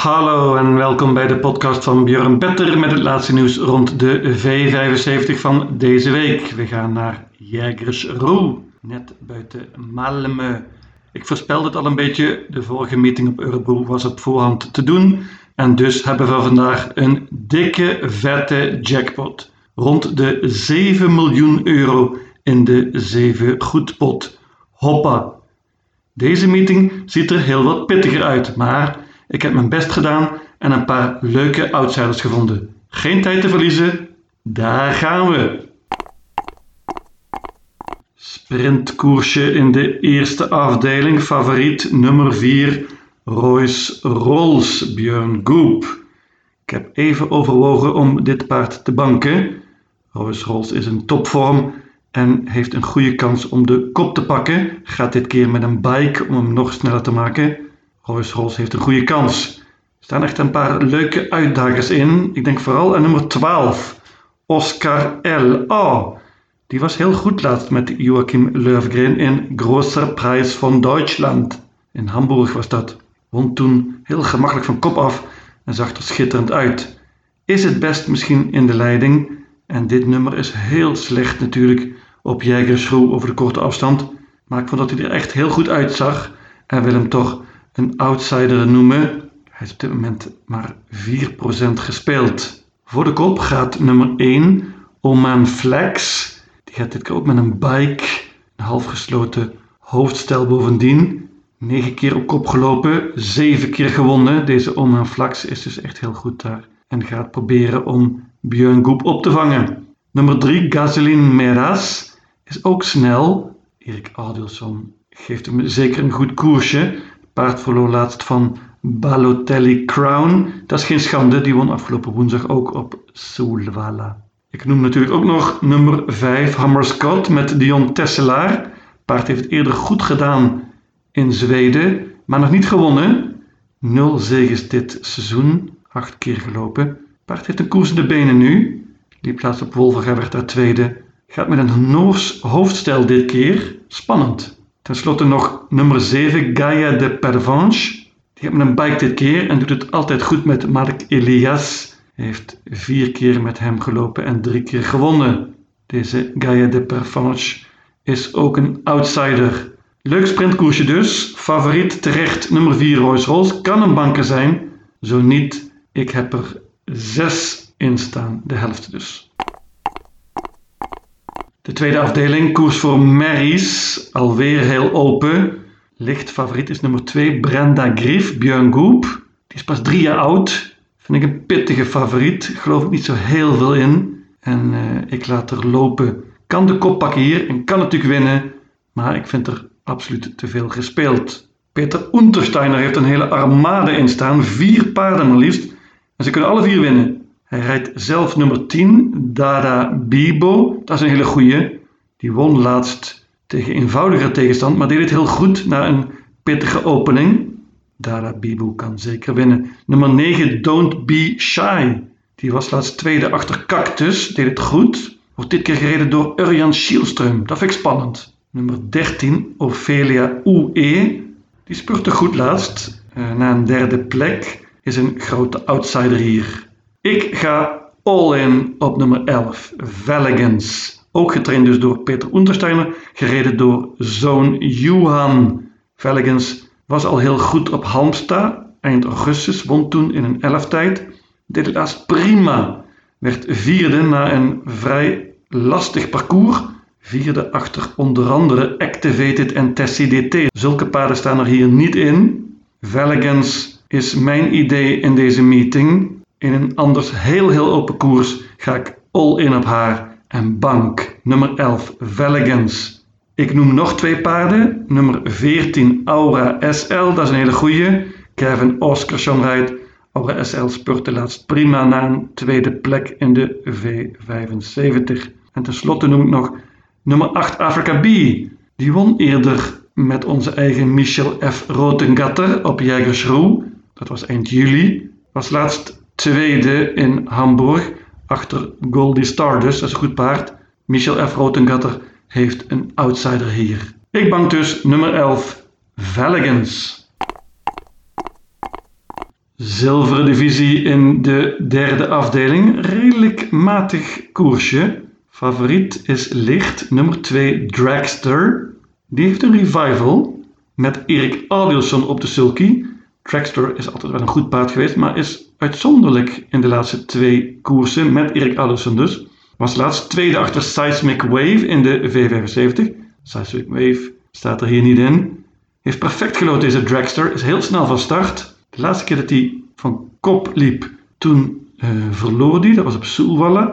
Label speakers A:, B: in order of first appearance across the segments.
A: Hallo en welkom bij de podcast van Björn Better met het laatste nieuws rond de V75 van deze week. We gaan naar Jägersro, net buiten Malmö. Ik voorspelde het al een beetje, de vorige meeting op Örebro was op voorhand te doen. En dus hebben we vandaag een dikke, vette jackpot. Rond de 7 miljoen euro in de 7 goedpot. Hoppa! Deze meeting ziet er heel wat pittiger uit, maar ik heb mijn best gedaan en een paar leuke outsiders gevonden. Geen tijd te verliezen, daar gaan we! Sprintkoersje in de eerste afdeling, favoriet nummer 4, Royce Rolls, Björn Goop. Ik heb even overwogen om dit paard te banken. Royce Rolls is in topvorm en heeft een goede kans om de kop te pakken. Gaat dit keer met een bike om hem nog sneller te maken. Royce Rolls heeft een goede kans. Er staan echt een paar leuke uitdagers in. Ik denk vooral aan nummer 12, Oscar L. Oh, die was heel goed laatst met Joachim Löfgren in Großer Preis van Duitsland. In Hamburg was dat. Won toen heel gemakkelijk van kop af en zag er schitterend uit. Is het best misschien in de leiding? En dit nummer is heel slecht natuurlijk op Jägerschroe over de korte afstand. Maar ik vond dat hij er echt heel goed uitzag en wil hem toch een outsider noemen. Hij is op dit moment maar 4% gespeeld. Voor de kop gaat nummer 1 Oman Flex. Die gaat dit keer ook met een bike. Een half gesloten hoofdstel bovendien. 9 keer op kop gelopen, 7 keer gewonnen. Deze Oman Flex is dus echt heel goed daar. En gaat proberen om Björn Goep op te vangen. Nummer 3 Gasoline Meras is ook snel. Erik Adilson geeft hem zeker een goed koersje. Paard verloor laatst van Balotelli Crown. Dat is geen schande, die won afgelopen woensdag ook op Solvalla. Ik noem natuurlijk ook nog nummer 5 Hammer Scott met Dion Tesselaar. Paard heeft het eerder goed gedaan in Zweden, maar nog niet gewonnen. Nul zegens dit seizoen, acht keer gelopen. Paard heeft een koers in de benen nu. Die plaats op Wolverga werd daar tweede. Gaat met een Noors hoofdstel dit keer. Spannend. Ten slotte nog nummer 7, Gaia de Pervenche. Die heeft een bike dit keer en doet het altijd goed met Mark Elias. Hij heeft vier keer met hem gelopen en drie keer gewonnen. Deze Gaia de Pervenche is ook een outsider. Leuk sprintkoersje dus. Favoriet terecht nummer 4 Royce Rolls. Kan een banker zijn. Zo niet, ik heb er 6 in staan. De helft dus. De tweede afdeling, koers voor Marys, alweer heel open. Licht favoriet is nummer 2, Brenda Grief, Björn Goop. Die is pas drie jaar oud. Vind ik een pittige favoriet. Geloof ik niet zo heel veel in. En uh, ik laat er lopen. Kan de kop pakken hier en kan natuurlijk winnen. Maar ik vind er absoluut te veel gespeeld. Peter Untersteiner heeft een hele armade in staan. Vier paarden maar liefst. En ze kunnen alle vier winnen. Hij rijdt zelf nummer 10, Dada Bibo. Dat is een hele goeie. Die won laatst tegen eenvoudiger tegenstand, maar deed het heel goed na een pittige opening. Dada Bibo kan zeker winnen. Nummer 9, Don't Be Shy. Die was laatst tweede achter Cactus, deed het goed. Wordt dit keer gereden door Urjan Schielström. Dat vind ik spannend. Nummer 13, Ophelia UE. Die spurte goed laatst. Uh, na een derde plek is een grote outsider hier. Ik ga all in op nummer 11, Veligans. Ook getraind dus door Peter Untersteiner, gereden door zoon Johan. Veligans was al heel goed op Halmstad, eind augustus, won toen in een elftijd. Deed het laatst prima, werd vierde na een vrij lastig parcours. Vierde achter onder andere Activated en Tessie DT. Zulke paarden staan er hier niet in. Veligans is mijn idee in deze meeting. In een anders heel heel open koers ga ik all in op haar en bank. Nummer 11 Veligans. Ik noem nog twee paarden. Nummer 14 Aura SL, dat is een hele goeie. Kevin Oscarsson rijdt. Aura SL spurte laatst prima na een tweede plek in de V75. En tenslotte noem ik nog nummer 8 Africa B. Die won eerder met onze eigen Michel F. Rotengatter op Jägersroe. Dat was eind juli. Was laatst tweede in Hamburg achter Goldie Stardust, dat is een goed paard. Michel F. Rotengatter heeft een outsider hier. Ik bank dus nummer 11, Veligans. Zilveren divisie in de derde afdeling. Redelijk matig koersje. Favoriet is licht, nummer 2 Dragster. Die heeft een revival met Erik Adielson op de sulky. Dragster is altijd wel een goed paard geweest, maar is uitzonderlijk in de laatste twee koersen met Erik Adielson dus. Was laatst tweede achter Seismic Wave in de V75. Seismic Wave staat er hier niet in. Heeft perfect gelood deze Dragster, is heel snel van start. De laatste keer dat hij van kop liep, toen uh, verloor hij, dat was op Soelwallen.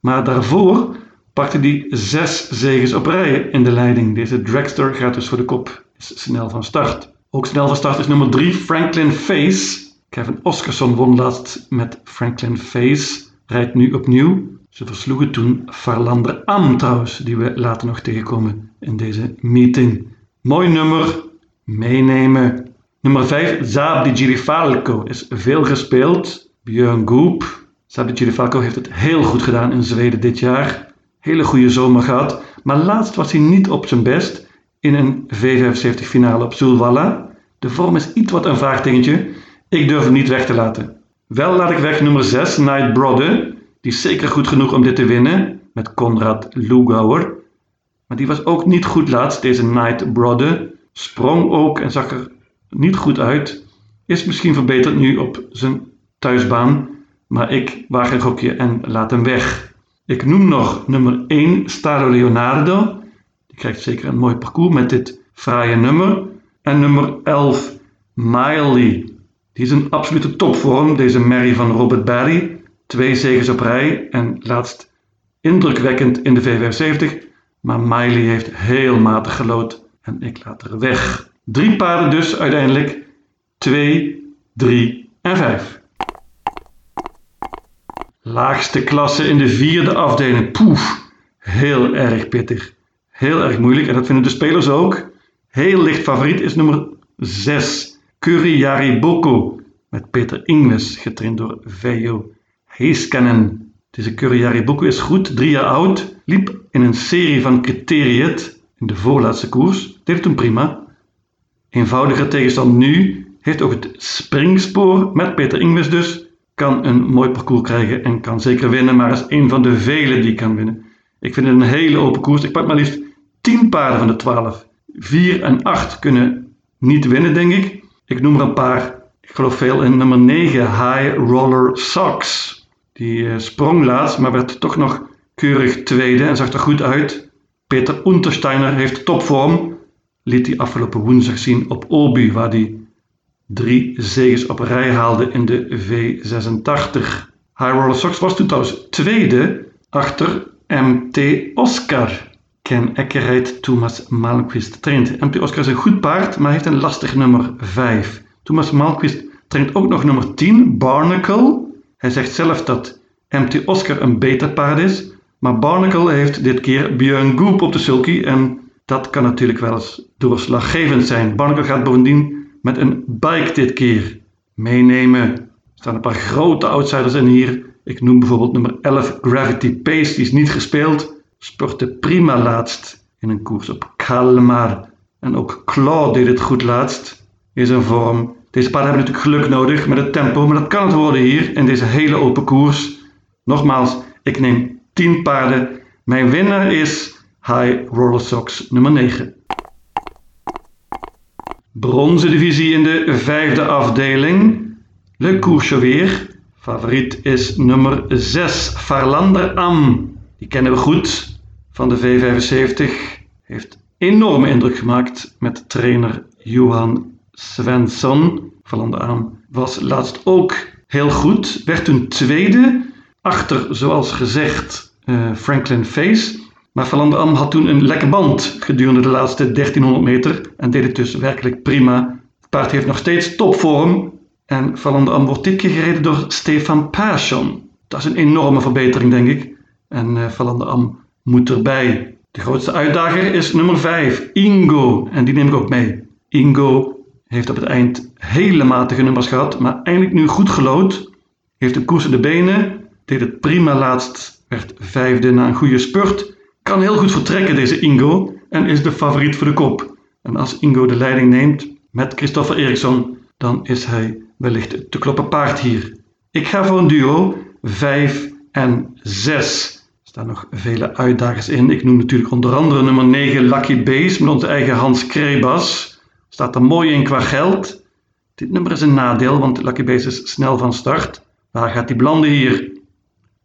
A: Maar daarvoor pakte hij zes zegens op rij in de leiding. Deze dragster gaat dus voor de kop, is snel van start. Ook snel van start is nummer 3 Franklin Face. Kevin Oscarson won laatst met Franklin Face, rijdt nu opnieuw. Ze versloegen toen Farlander Am trouwens, die we later nog tegenkomen in deze meeting. Mooi nummer, meenemen. Nummer 5, Zaab di Girifalco, is veel gespeeld. Björn Goop. Zaab di Girifalco heeft het heel goed gedaan in Zweden dit jaar hele goede zomer gehad. Maar laatst was hij niet op zijn best in een V75 finale op Zulwalla. De vorm is iets wat een vraagtekentje. Ik durf hem niet weg te laten. Wel laat ik weg nummer 6, Night Brother. Die is zeker goed genoeg om dit te winnen. Met Konrad Lugauer. Maar die was ook niet goed laatst, deze Night Brother. Sprong ook en zag er niet goed uit. Is misschien verbeterd nu op zijn thuisbaan. Maar ik waag een gokje en laat hem weg. Ik noem nog nummer 1 Stadio Leonardo. Die krijgt zeker een mooi parcours met dit fraaie nummer. En nummer 11 Miley. Die is een absolute topvorm, deze Mary van Robert Barry. Twee zegens op rij en laatst indrukwekkend in de V75. Maar Miley heeft heel matig gelood en ik laat er weg. Drie paarden dus uiteindelijk. 2, 3 en 5. Laagste klasse in de vierde afdeling. Poef, heel erg pittig. Heel erg moeilijk en dat vinden de spelers ook. Heel licht favoriet is nummer 6. Curry Boko met Peter Ingles, getraind door Vejo Heiskanen. Deze Curry Boko is goed, drie jaar oud, liep in een serie van criteriët in de voorlaatste koers. Deed toen prima. Eenvoudige tegenstand nu, heeft ook het springspoor met Peter Ingles dus kan een mooi parcours krijgen en kan zeker winnen, maar is een van de vele die kan winnen. Ik vind het een hele open koers. Ik pak maar liefst 10 paarden van de 12. 4 en 8 kunnen niet winnen, denk ik. Ik noem er een paar. Ik geloof veel in nummer 9, High Roller Socks. Die uh, sprong laatst, maar werd toch nog keurig tweede en zag er goed uit. Peter Untersteiner heeft topvorm. Liet hij afgelopen woensdag zien op Obi, waar hij drie zegens op rij haalde in de V86. High Roller Sox was toen trouwens tweede achter MT Oscar. Ken Eckerheid Thomas Malmquist traint. MT Oscar is een goed paard, maar heeft een lastig nummer 5. Thomas Malmquist traint ook nog nummer 10, Barnacle. Hij zegt zelf dat MT Oscar een beter paard is, maar Barnacle heeft dit keer Björn Goop op de sulky en dat kan natuurlijk wel eens doorslaggevend zijn. Barnacle gaat bovendien met een bike dit keer meenemen. Er staan een paar grote outsiders in hier. Ik noem bijvoorbeeld nummer 11 Gravity Pace, die is niet gespeeld. Sportte prima laatst in een koers op Kalmar. En ook Claw deed het goed laatst. Is een vorm. Deze paarden hebben natuurlijk geluk nodig met het tempo, maar dat kan het worden hier in deze hele open koers. Nogmaals, ik neem 10 paarden. Mijn winnaar is High Roller Sox nummer 9. Bronzen divisie in de vijfde afdeling. Le koersje weer. Favoriet is nummer 6, Farlander Am. Die kennen we goed van de V75. Heeft enorme indruk gemaakt met trainer Johan Svensson. Farlander Am was laatst ook heel goed. Werd toen tweede achter, zoals gezegd, uh, Franklin Face. Maar Van Am had toen een lekke band gedurende de laatste 1300 meter en deed het dus werkelijk prima. Het paard heeft nog steeds topvorm en Van Am wordt dit keer gereden door Stefan Persson. Dat is een enorme verbetering, denk ik. En Van Am moet erbij. De grootste uitdager is nummer 5, Ingo. En die neem ik ook mee. Ingo heeft op het eind hele matige nummers gehad, maar eindelijk nu goed gelood. Heeft een koers in de benen, deed het prima laatst, werd vijfde na een goede spurt kan heel goed vertrekken, deze Ingo, en is de favoriet voor de kop. En als Ingo de leiding neemt met Christopher Eriksson, dan is hij wellicht te kloppen paard hier. Ik ga voor een duo 5 en 6. Staan nog vele uitdagers in. Ik noem natuurlijk onder andere nummer 9 Lucky Base met onze eigen Hans Krebas. Staat er mooi in qua geld. Dit nummer is een nadeel, want Lucky Base is snel van start. Waar gaat die belanden hier?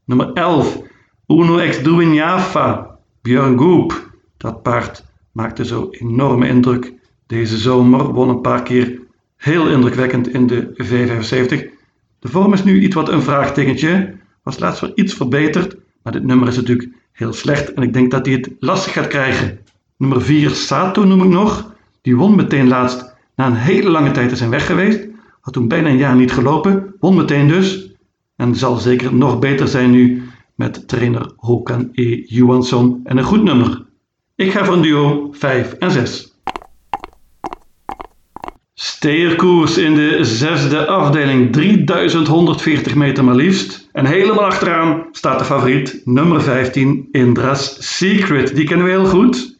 A: Nummer 11 Uno Ex Duinjafa Björn Goop. Dat paard maakte zo enorme indruk deze zomer. Won een paar keer heel indrukwekkend in de V75. De vorm is nu iets wat een vraagtekentje. Was laatst wel iets verbeterd, maar dit nummer is natuurlijk heel slecht en ik denk dat hij het lastig gaat krijgen. Nummer 4 Sato noem ik nog. Die won meteen laatst na een hele lange tijd te zijn weg geweest. Had toen bijna een jaar niet gelopen. Won meteen dus. En zal zeker nog beter zijn nu met trainer Håkan E. Johansson en een goed nummer. Ik ga voor een duo 5 en 6. Steerkoers in de zesde afdeling, 3140 meter maar liefst. En helemaal achteraan staat de favoriet, nummer 15, Indra's Secret. Die kennen we heel goed.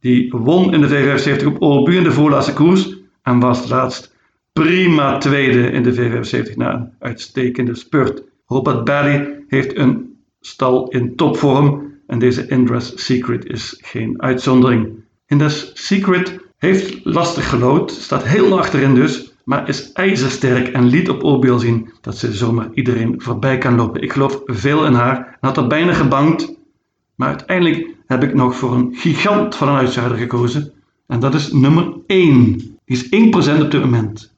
A: Die won in de V75 op Obu in de voorlaatste koers en was laatst prima tweede in de V75 na een uitstekende spurt. Robert Barry heeft een stal in topvorm en deze Indra's Secret is geen uitzondering. Indra's Secret heeft lastig gelood, staat heel achterin dus, maar is ijzersterk en liet op Obiel zien dat ze zomaar iedereen voorbij kan lopen. Ik geloof veel in haar en had er bijna gebankt, maar uiteindelijk heb ik nog voor een gigant van een uitzijder gekozen. En dat is nummer 1. Die is 1% op dit moment.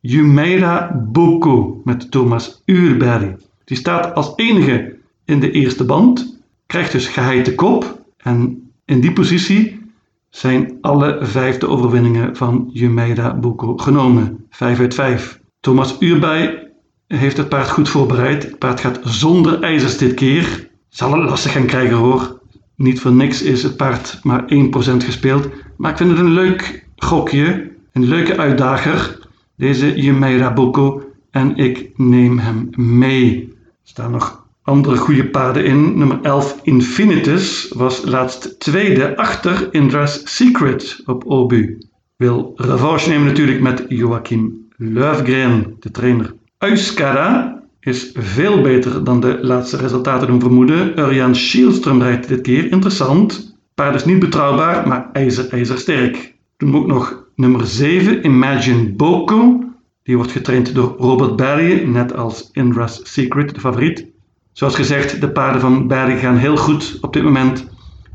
A: Jumeira Boko met Thomas Uurberry. Die staat als enige in de eerste band, krijgt dus geheite kop. En in die positie zijn alle vijfde overwinningen van Jumeida Boko genomen. 5 uit 5. Thomas Uurbij heeft het paard goed voorbereid. Het paard gaat zonder ijzers dit keer. Zal het lastig gaan krijgen hoor. Niet voor niks is het paard maar 1% gespeeld. Maar ik vind het een leuk gokje. Een leuke uitdager. Deze Jumeira Boko. En ik neem hem mee. Er staan nog andere goede paarden in. Nummer 11 Infinitus was laatst tweede achter Indra's Secret op Obu. Wil revanche nemen natuurlijk met Joachim Löfgren, de trainer. Euskara is veel beter dan de laatste resultaten doen vermoeden. Urjan Schielström rijdt dit keer. Interessant. Paard is niet betrouwbaar, maar ijzer, ijzer sterk. Toen ook nog nummer 7 Imagine Boko. Die wordt getraind door Robert Barry, net als Indra's Secret, de favoriet. Zoals gezegd, de paarden van Bergen gaan heel goed op dit moment.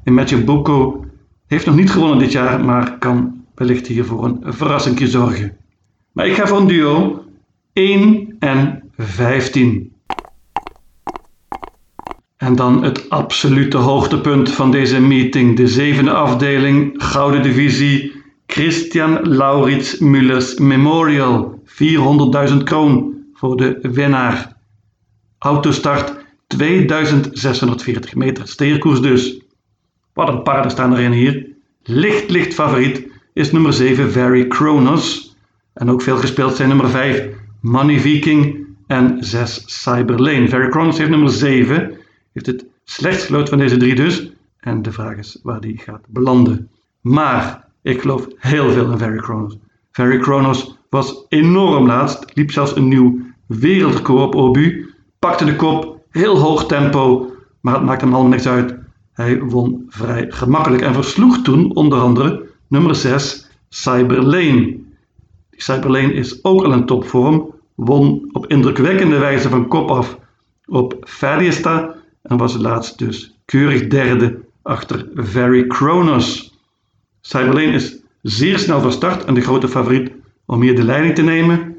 A: Imagine Boko heeft nog niet gewonnen dit jaar, maar kan wellicht hier voor een verrassing zorgen. Maar ik ga voor een duo 1 en 15. En dan het absolute hoogtepunt van deze meeting, de zevende afdeling, Gouden Divisie, Christian Laurits Mullers Memorial, 400.000 kroon voor de winnaar. Autostart 2640 meter steerkoers dus. Wat een paarden staan erin hier. Licht, licht favoriet is nummer 7 Very Kronos. En ook veel gespeeld zijn nummer 5 Money Viking en 6 Cyberlane. Very Kronos heeft nummer 7. Heeft het slechtst gelood van deze drie dus. En de vraag is waar die gaat belanden. Maar ik geloof heel veel in Very Kronos. Very Kronos was enorm laatst. Liep zelfs een nieuw wereldrecord op Obu. Pakte de kop heel hoog tempo, maar het maakt hem allemaal niks uit. Hij won vrij gemakkelijk en versloeg toen onder andere nummer 6 Cyberlane. Die Cyberlane is ook al in topvorm, won op indrukwekkende wijze van kop af op Ferriesta en was laatst dus keurig derde achter Very Kronos. Cyberlane is zeer snel van start en de grote favoriet om hier de leiding te nemen.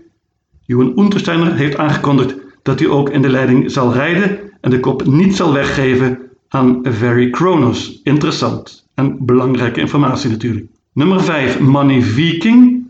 A: Johan Untersteiner heeft aangekondigd dat hij ook in de leiding zal rijden en de kop niet zal weggeven aan Very Kronos. Interessant en belangrijke informatie natuurlijk. Nummer 5, Money Viking.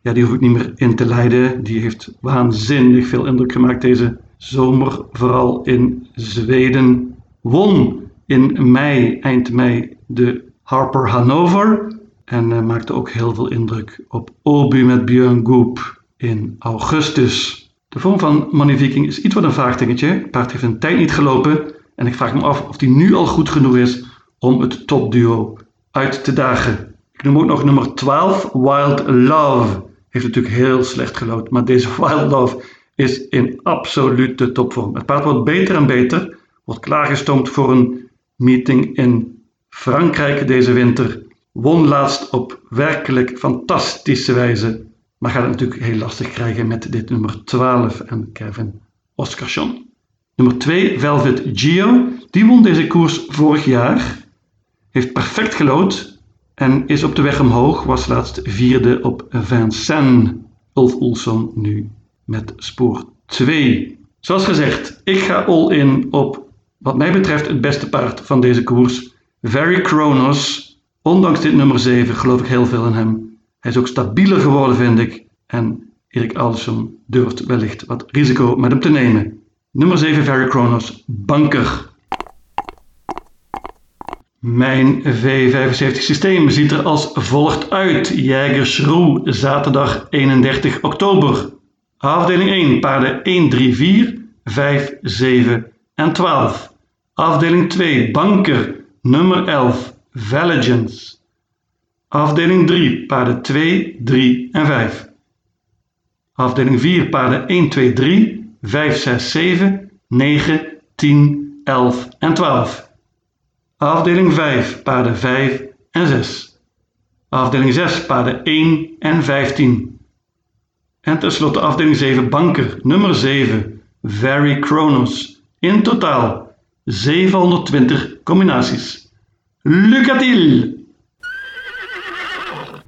A: Ja, die hoef ik niet meer in te leiden. Die heeft waanzinnig veel indruk gemaakt deze zomer, vooral in Zweden. Won in mei, eind mei, de Harper Hanover. En uh, maakte ook heel veel indruk op Obu met Björn Goop in augustus. De vorm van Money Viking is iets wat een vraagtekentje. Het paard heeft een tijd niet gelopen en ik vraag me af of hij nu al goed genoeg is om het topduo uit te dagen. Ik noem ook nog nummer 12, Wild Love. heeft natuurlijk heel slecht gelood. Maar deze Wild Love is in absolute topvorm. Het paard wordt beter en beter. Wordt klaargestoomd voor een meeting in Frankrijk deze winter. Won laatst op werkelijk fantastische wijze. Maar gaat het natuurlijk heel lastig krijgen met dit nummer 12 en Kevin Oscarsson. Nummer 2, Velvet Geo. Die won deze koers vorig jaar. Heeft perfect gelood en is op de weg omhoog. Was laatst vierde op Vincennes. Ulf Olsson nu met spoor 2. Zoals gezegd, ik ga all in op wat mij betreft het beste paard van deze koers. Very Kronos. Ondanks dit nummer 7 geloof ik heel veel in hem. Hij is ook stabieler geworden vind ik. En Erik Alderson durft wellicht wat risico met hem te nemen. Nummer 7 Very Kronos, Banker. Mijn V75 systeem ziet er als volgt uit. Jägersroe, zaterdag 31 oktober. Afdeling 1, paarden 1, 3, 4, 5, 7 en 12. Afdeling 2, banker, nummer 11, Valigence. Afdeling 3, paarden 2, 3 en 5. Afdeling 4, paarden 1, 2, 3, 5, 6, 7, 9, 10, 11 en 12. Afdeling 5, paarden 5 en 6. Afdeling 6, paarden 1 en 15. En tenslotte afdeling 7, banker, nummer 7, Very Kronos. In totaal 720 combinaties. Lucatil!